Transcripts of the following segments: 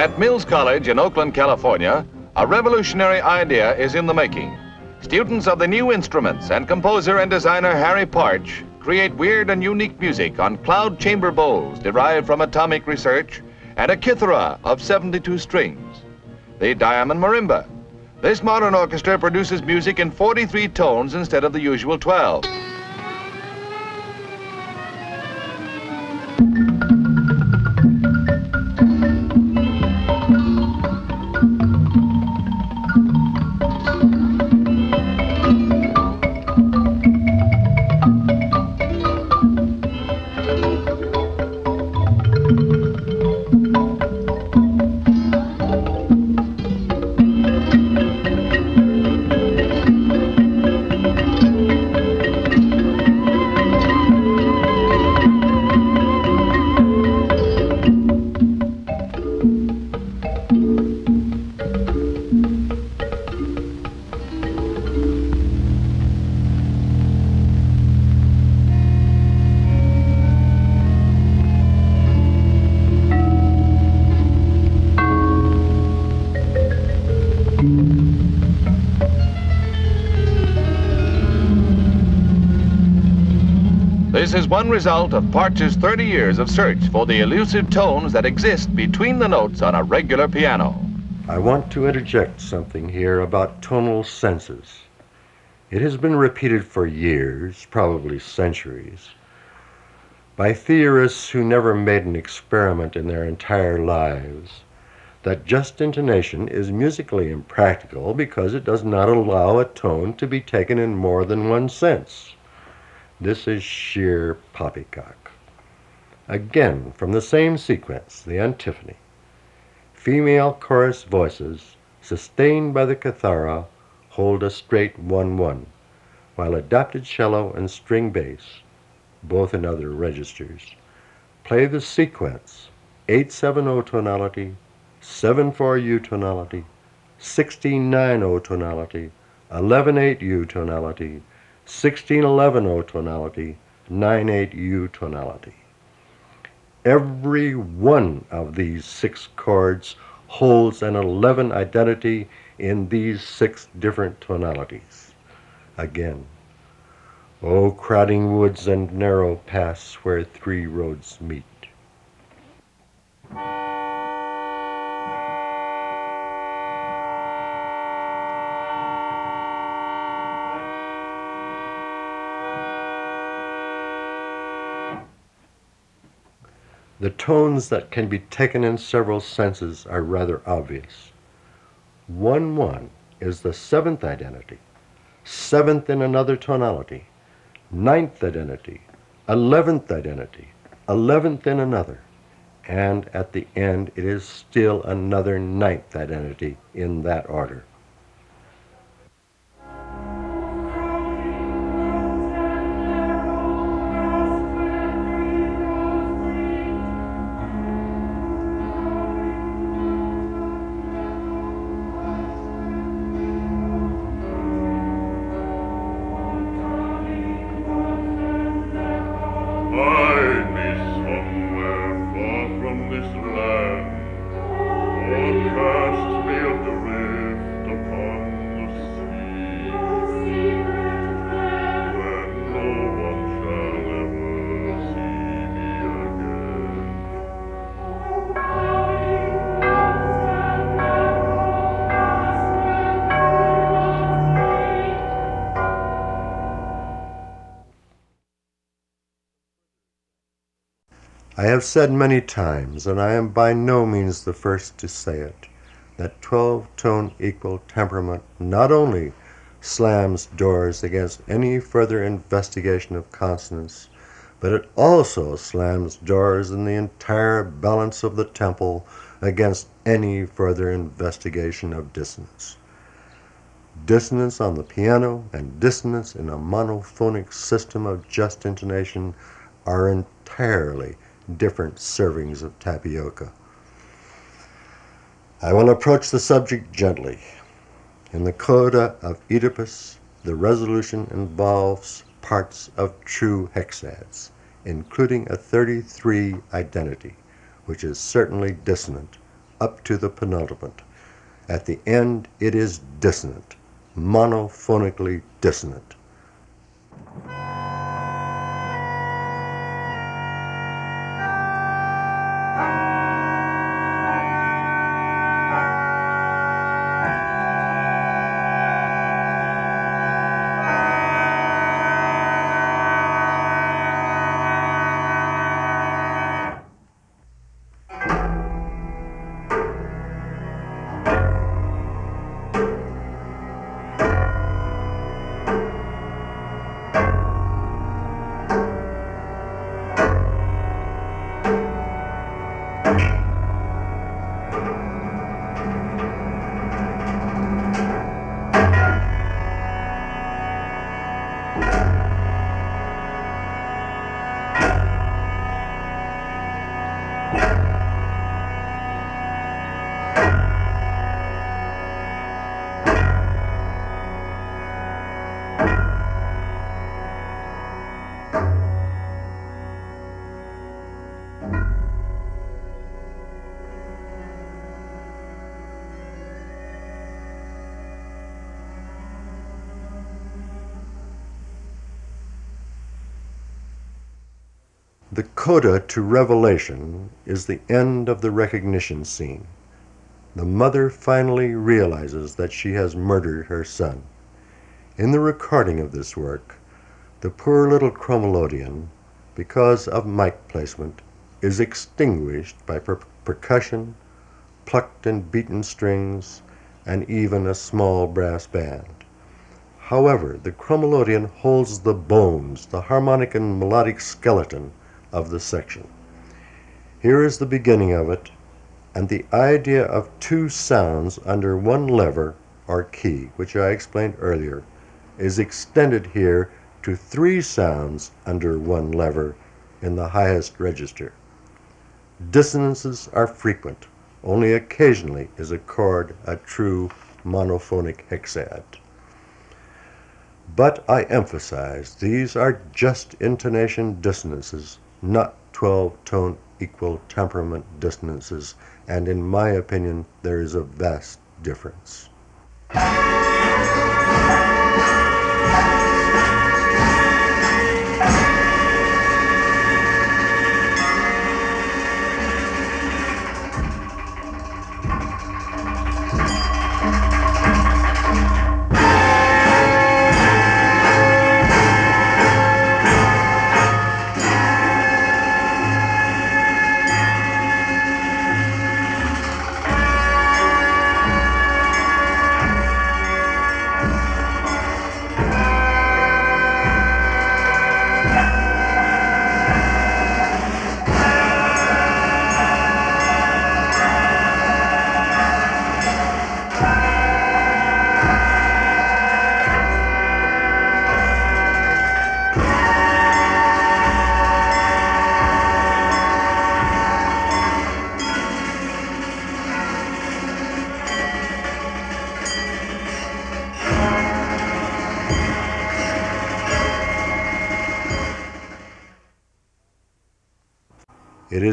At Mills College in Oakland, California, a revolutionary idea is in the making. Students of the new instruments and composer and designer Harry Partch create weird and unique music on cloud chamber bowls derived from atomic research and a kithara of 72 strings. The Diamond Marimba. This modern orchestra produces music in 43 tones instead of the usual 12. One result of Partch's 30 years of search for the elusive tones that exist between the notes on a regular piano. I want to interject something here about tonal senses. It has been repeated for years, probably centuries, by theorists who never made an experiment in their entire lives that just intonation is musically impractical because it does not allow a tone to be taken in more than one sense. This is sheer poppycock. Again, from the same sequence, the antiphony. Female chorus voices, sustained by the kithara, hold a straight 1-1, while adapted cello and string bass, both in other registers, play the sequence 8-7-0 tonality, seven-four-u tonality, 16-9 tonality, 11-8 tonality, 1611 tonality, 98 U tonality. Every one of these six chords holds an 11 identity in these six different tonalities. Again, O crowding woods and narrow paths where three roads meet. The tones that can be taken in several senses are rather obvious. 1 1 is the seventh identity, seventh in another tonality, ninth identity, eleventh identity, eleventh in another, and at the end it is still another ninth identity in that order. I have said many times, and I am by no means the first to say it, that 12 tone equal temperament not only slams doors against any further investigation of consonance, but it also slams doors in the entire balance of the temple against any further investigation of dissonance. Dissonance on the piano and dissonance in a monophonic system of just intonation are entirely different servings of tapioca. I will approach the subject gently. In the coda of Oedipus, the resolution involves parts of true hexads, including a 33 identity, which is certainly dissonant, up to the penultimate. At the end, it is dissonant, monophonically dissonant. The coda to Revelation is the end of the recognition scene. The mother finally realizes that she has murdered her son. In the recording of this work, the poor little chromelodeon, because of mic placement, is extinguished by per- percussion, plucked and beaten strings, and even a small brass band. However, the chromelodeon holds the bones, the harmonic and melodic skeleton of the section. Here is the beginning of it, and the idea of two sounds under one lever or key, which I explained earlier, is extended here to three sounds under one lever in the highest register. Dissonances are frequent. Only occasionally is a chord a true monophonic hexad. But I emphasize these are just intonation dissonances not 12 tone equal temperament dissonances, and in my opinion, there is a vast difference.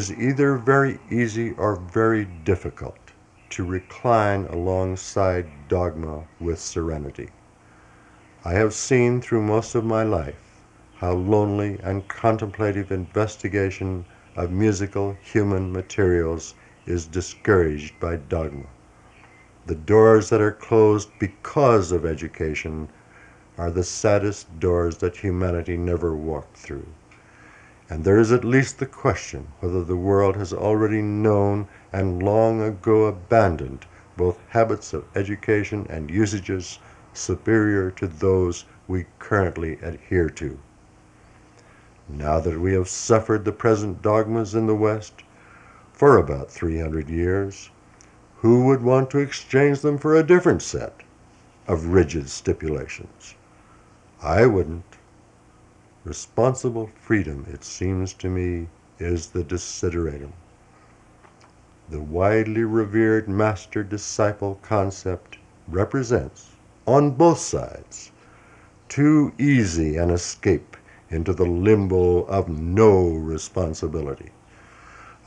Is either very easy or very difficult to recline alongside dogma with serenity. I have seen through most of my life how lonely and contemplative investigation of musical human materials is discouraged by dogma. The doors that are closed because of education are the saddest doors that humanity never walked through. And there is at least the question whether the world has already known and long ago abandoned both habits of education and usages superior to those we currently adhere to. Now that we have suffered the present dogmas in the West for about 300 years, who would want to exchange them for a different set of rigid stipulations? I wouldn't. Responsible freedom, it seems to me, is the desideratum. The widely revered master disciple concept represents, on both sides, too easy an escape into the limbo of no responsibility.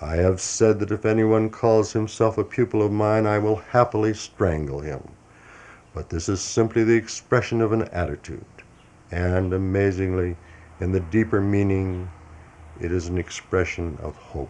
I have said that if anyone calls himself a pupil of mine, I will happily strangle him. But this is simply the expression of an attitude, and amazingly, in the deeper meaning, it is an expression of hope.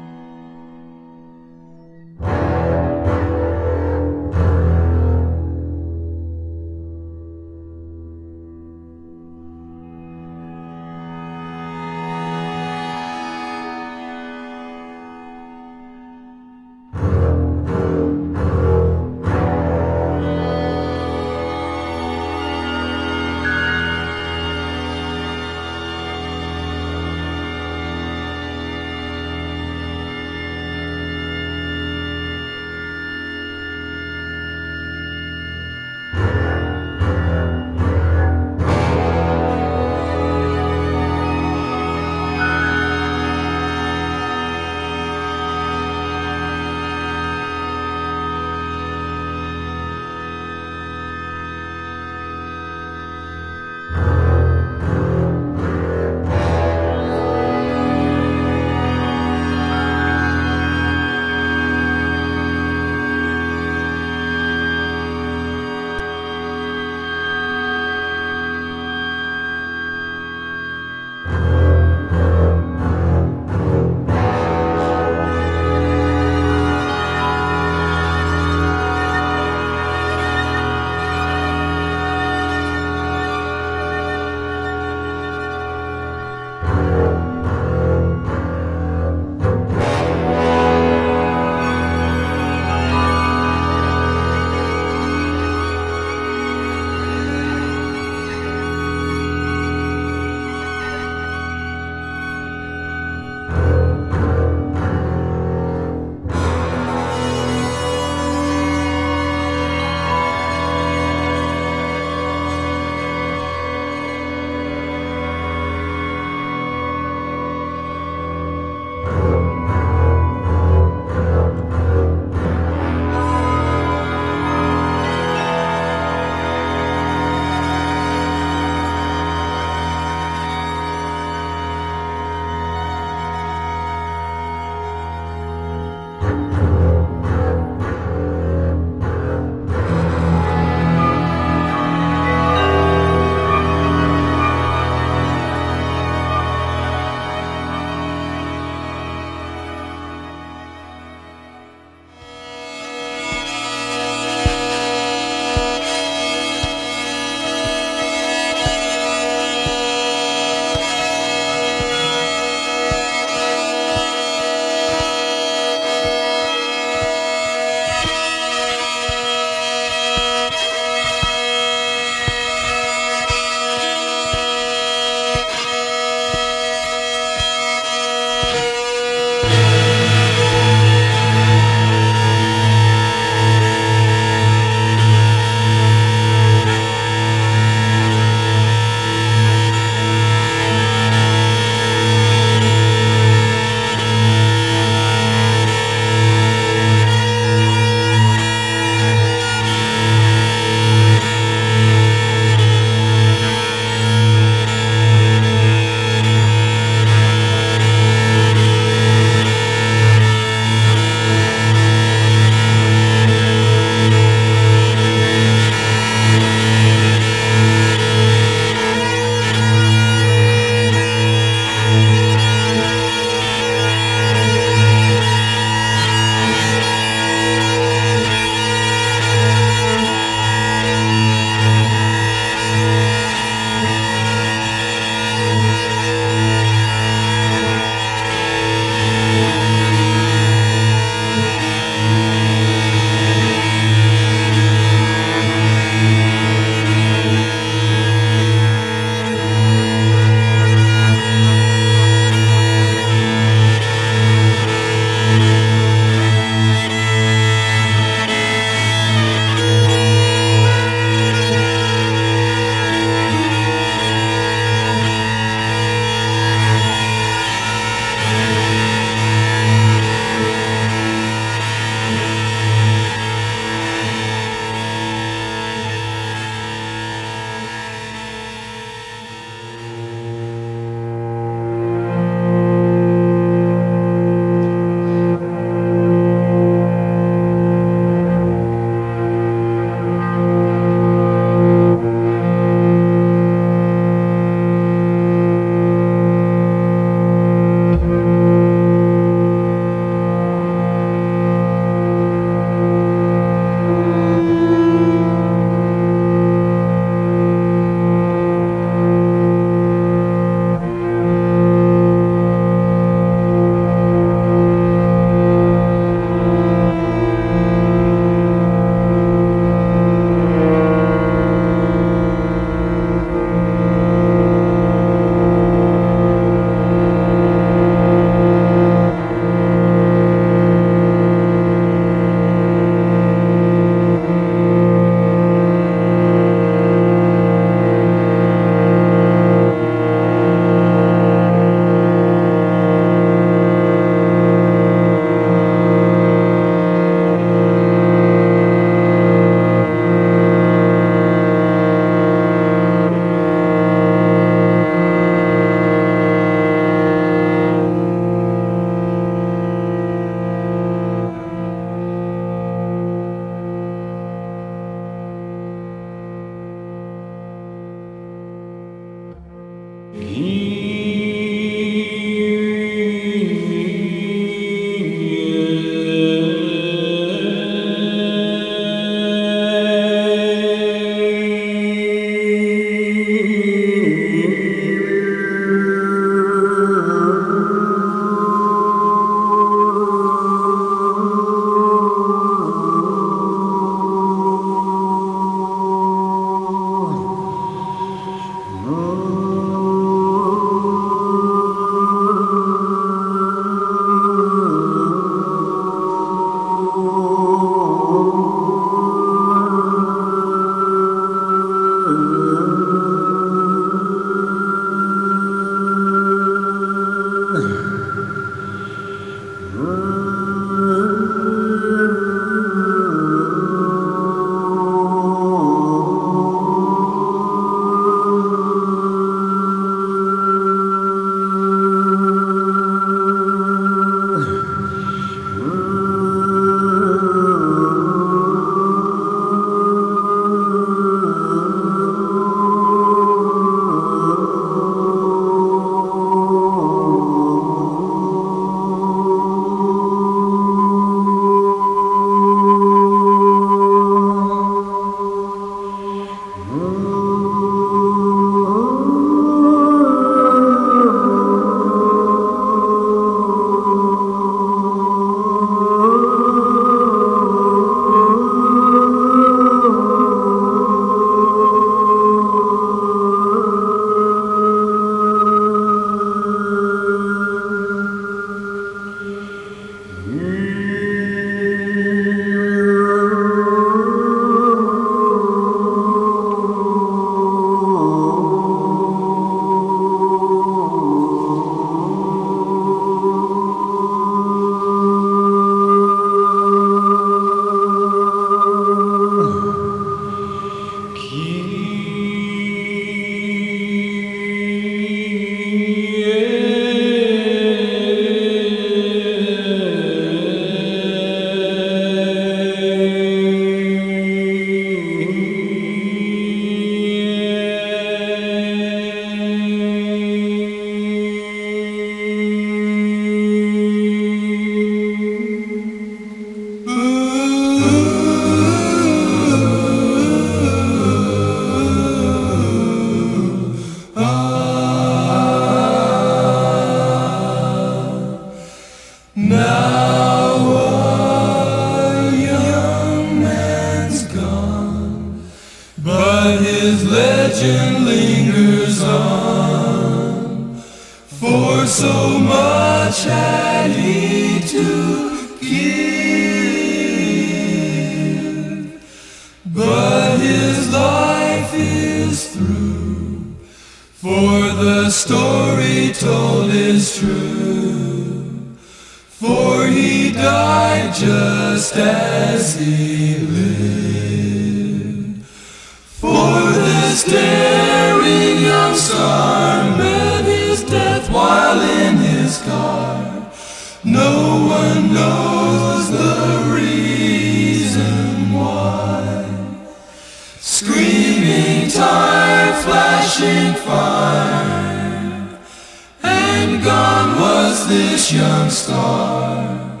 This young star.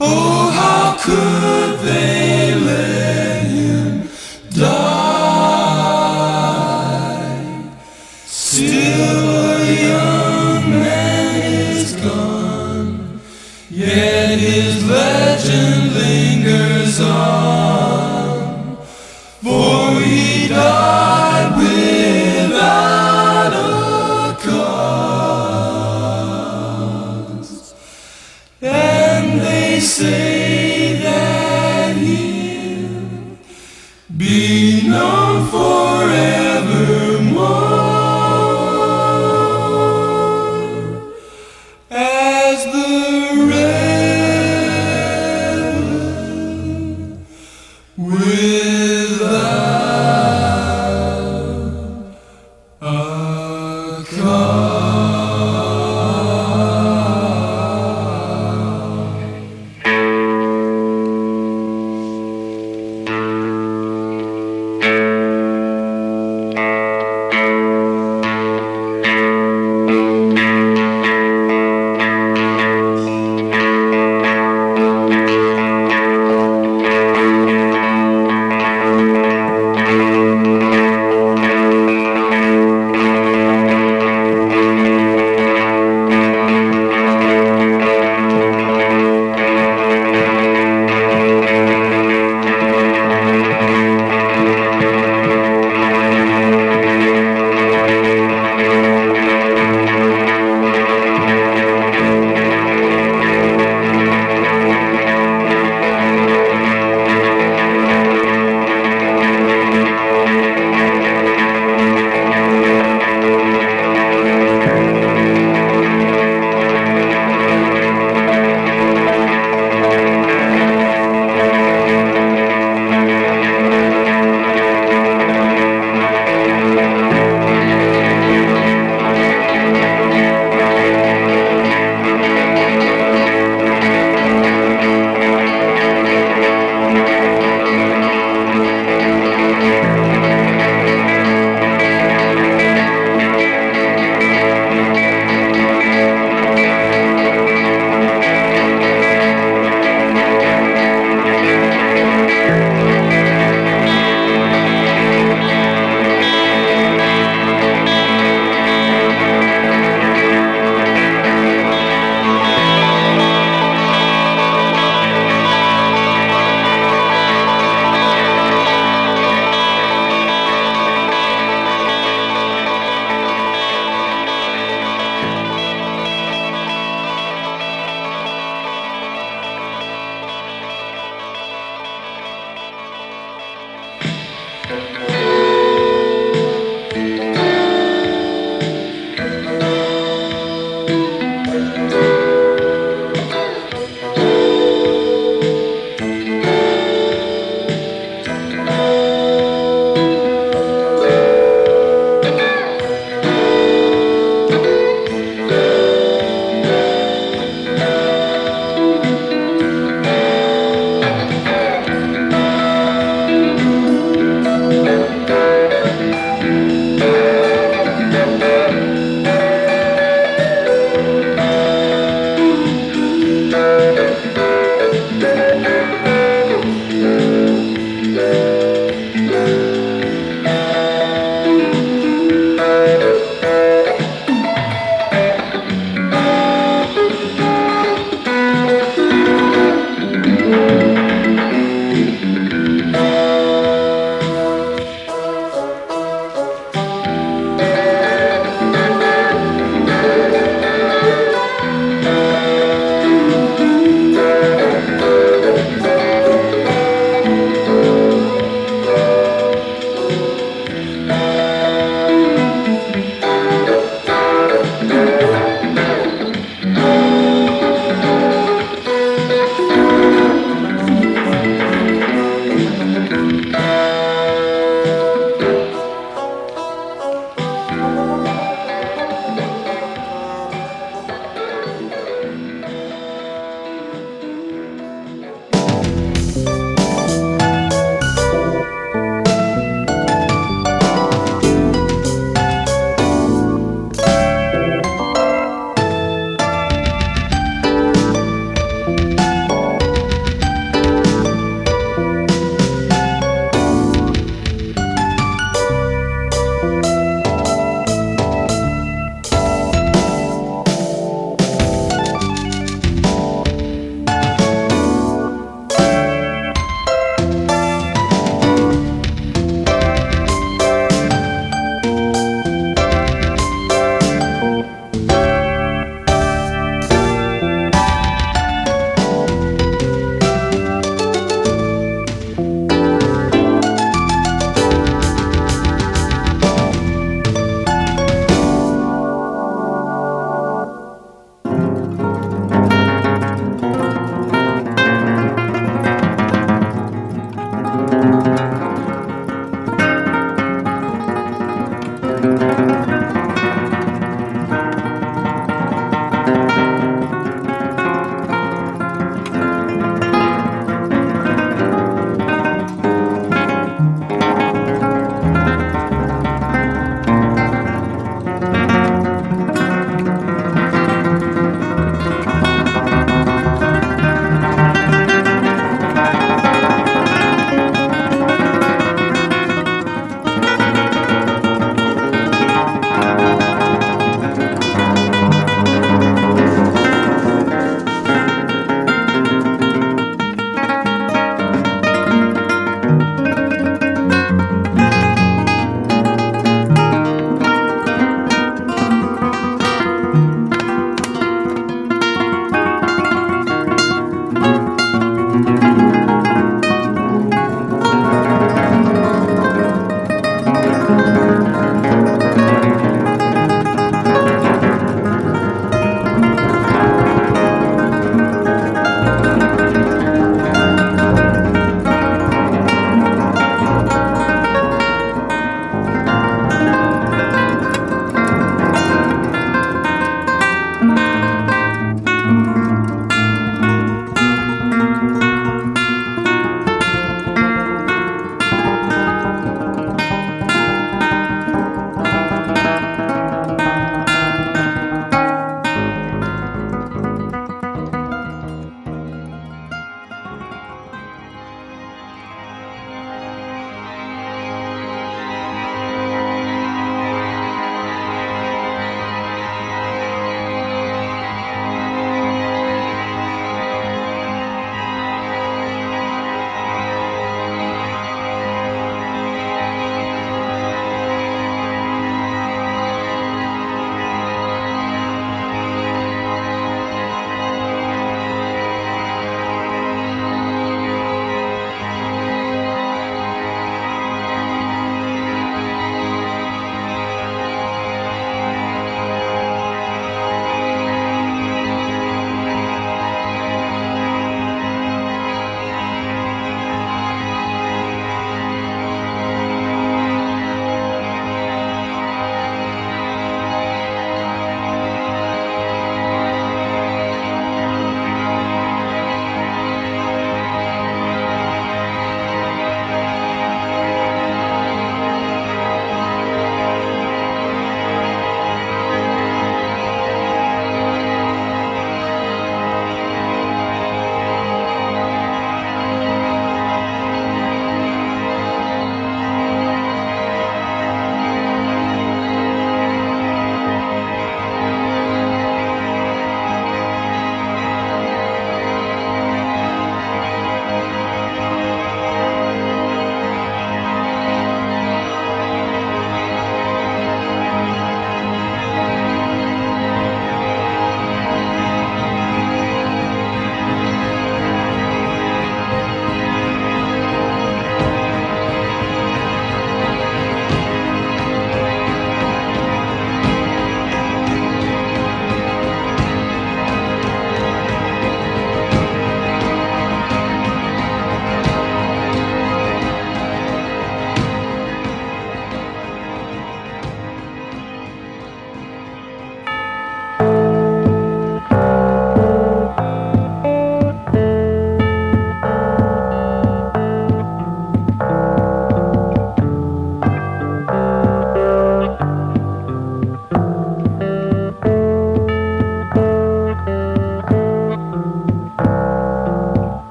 Oh, how could they Will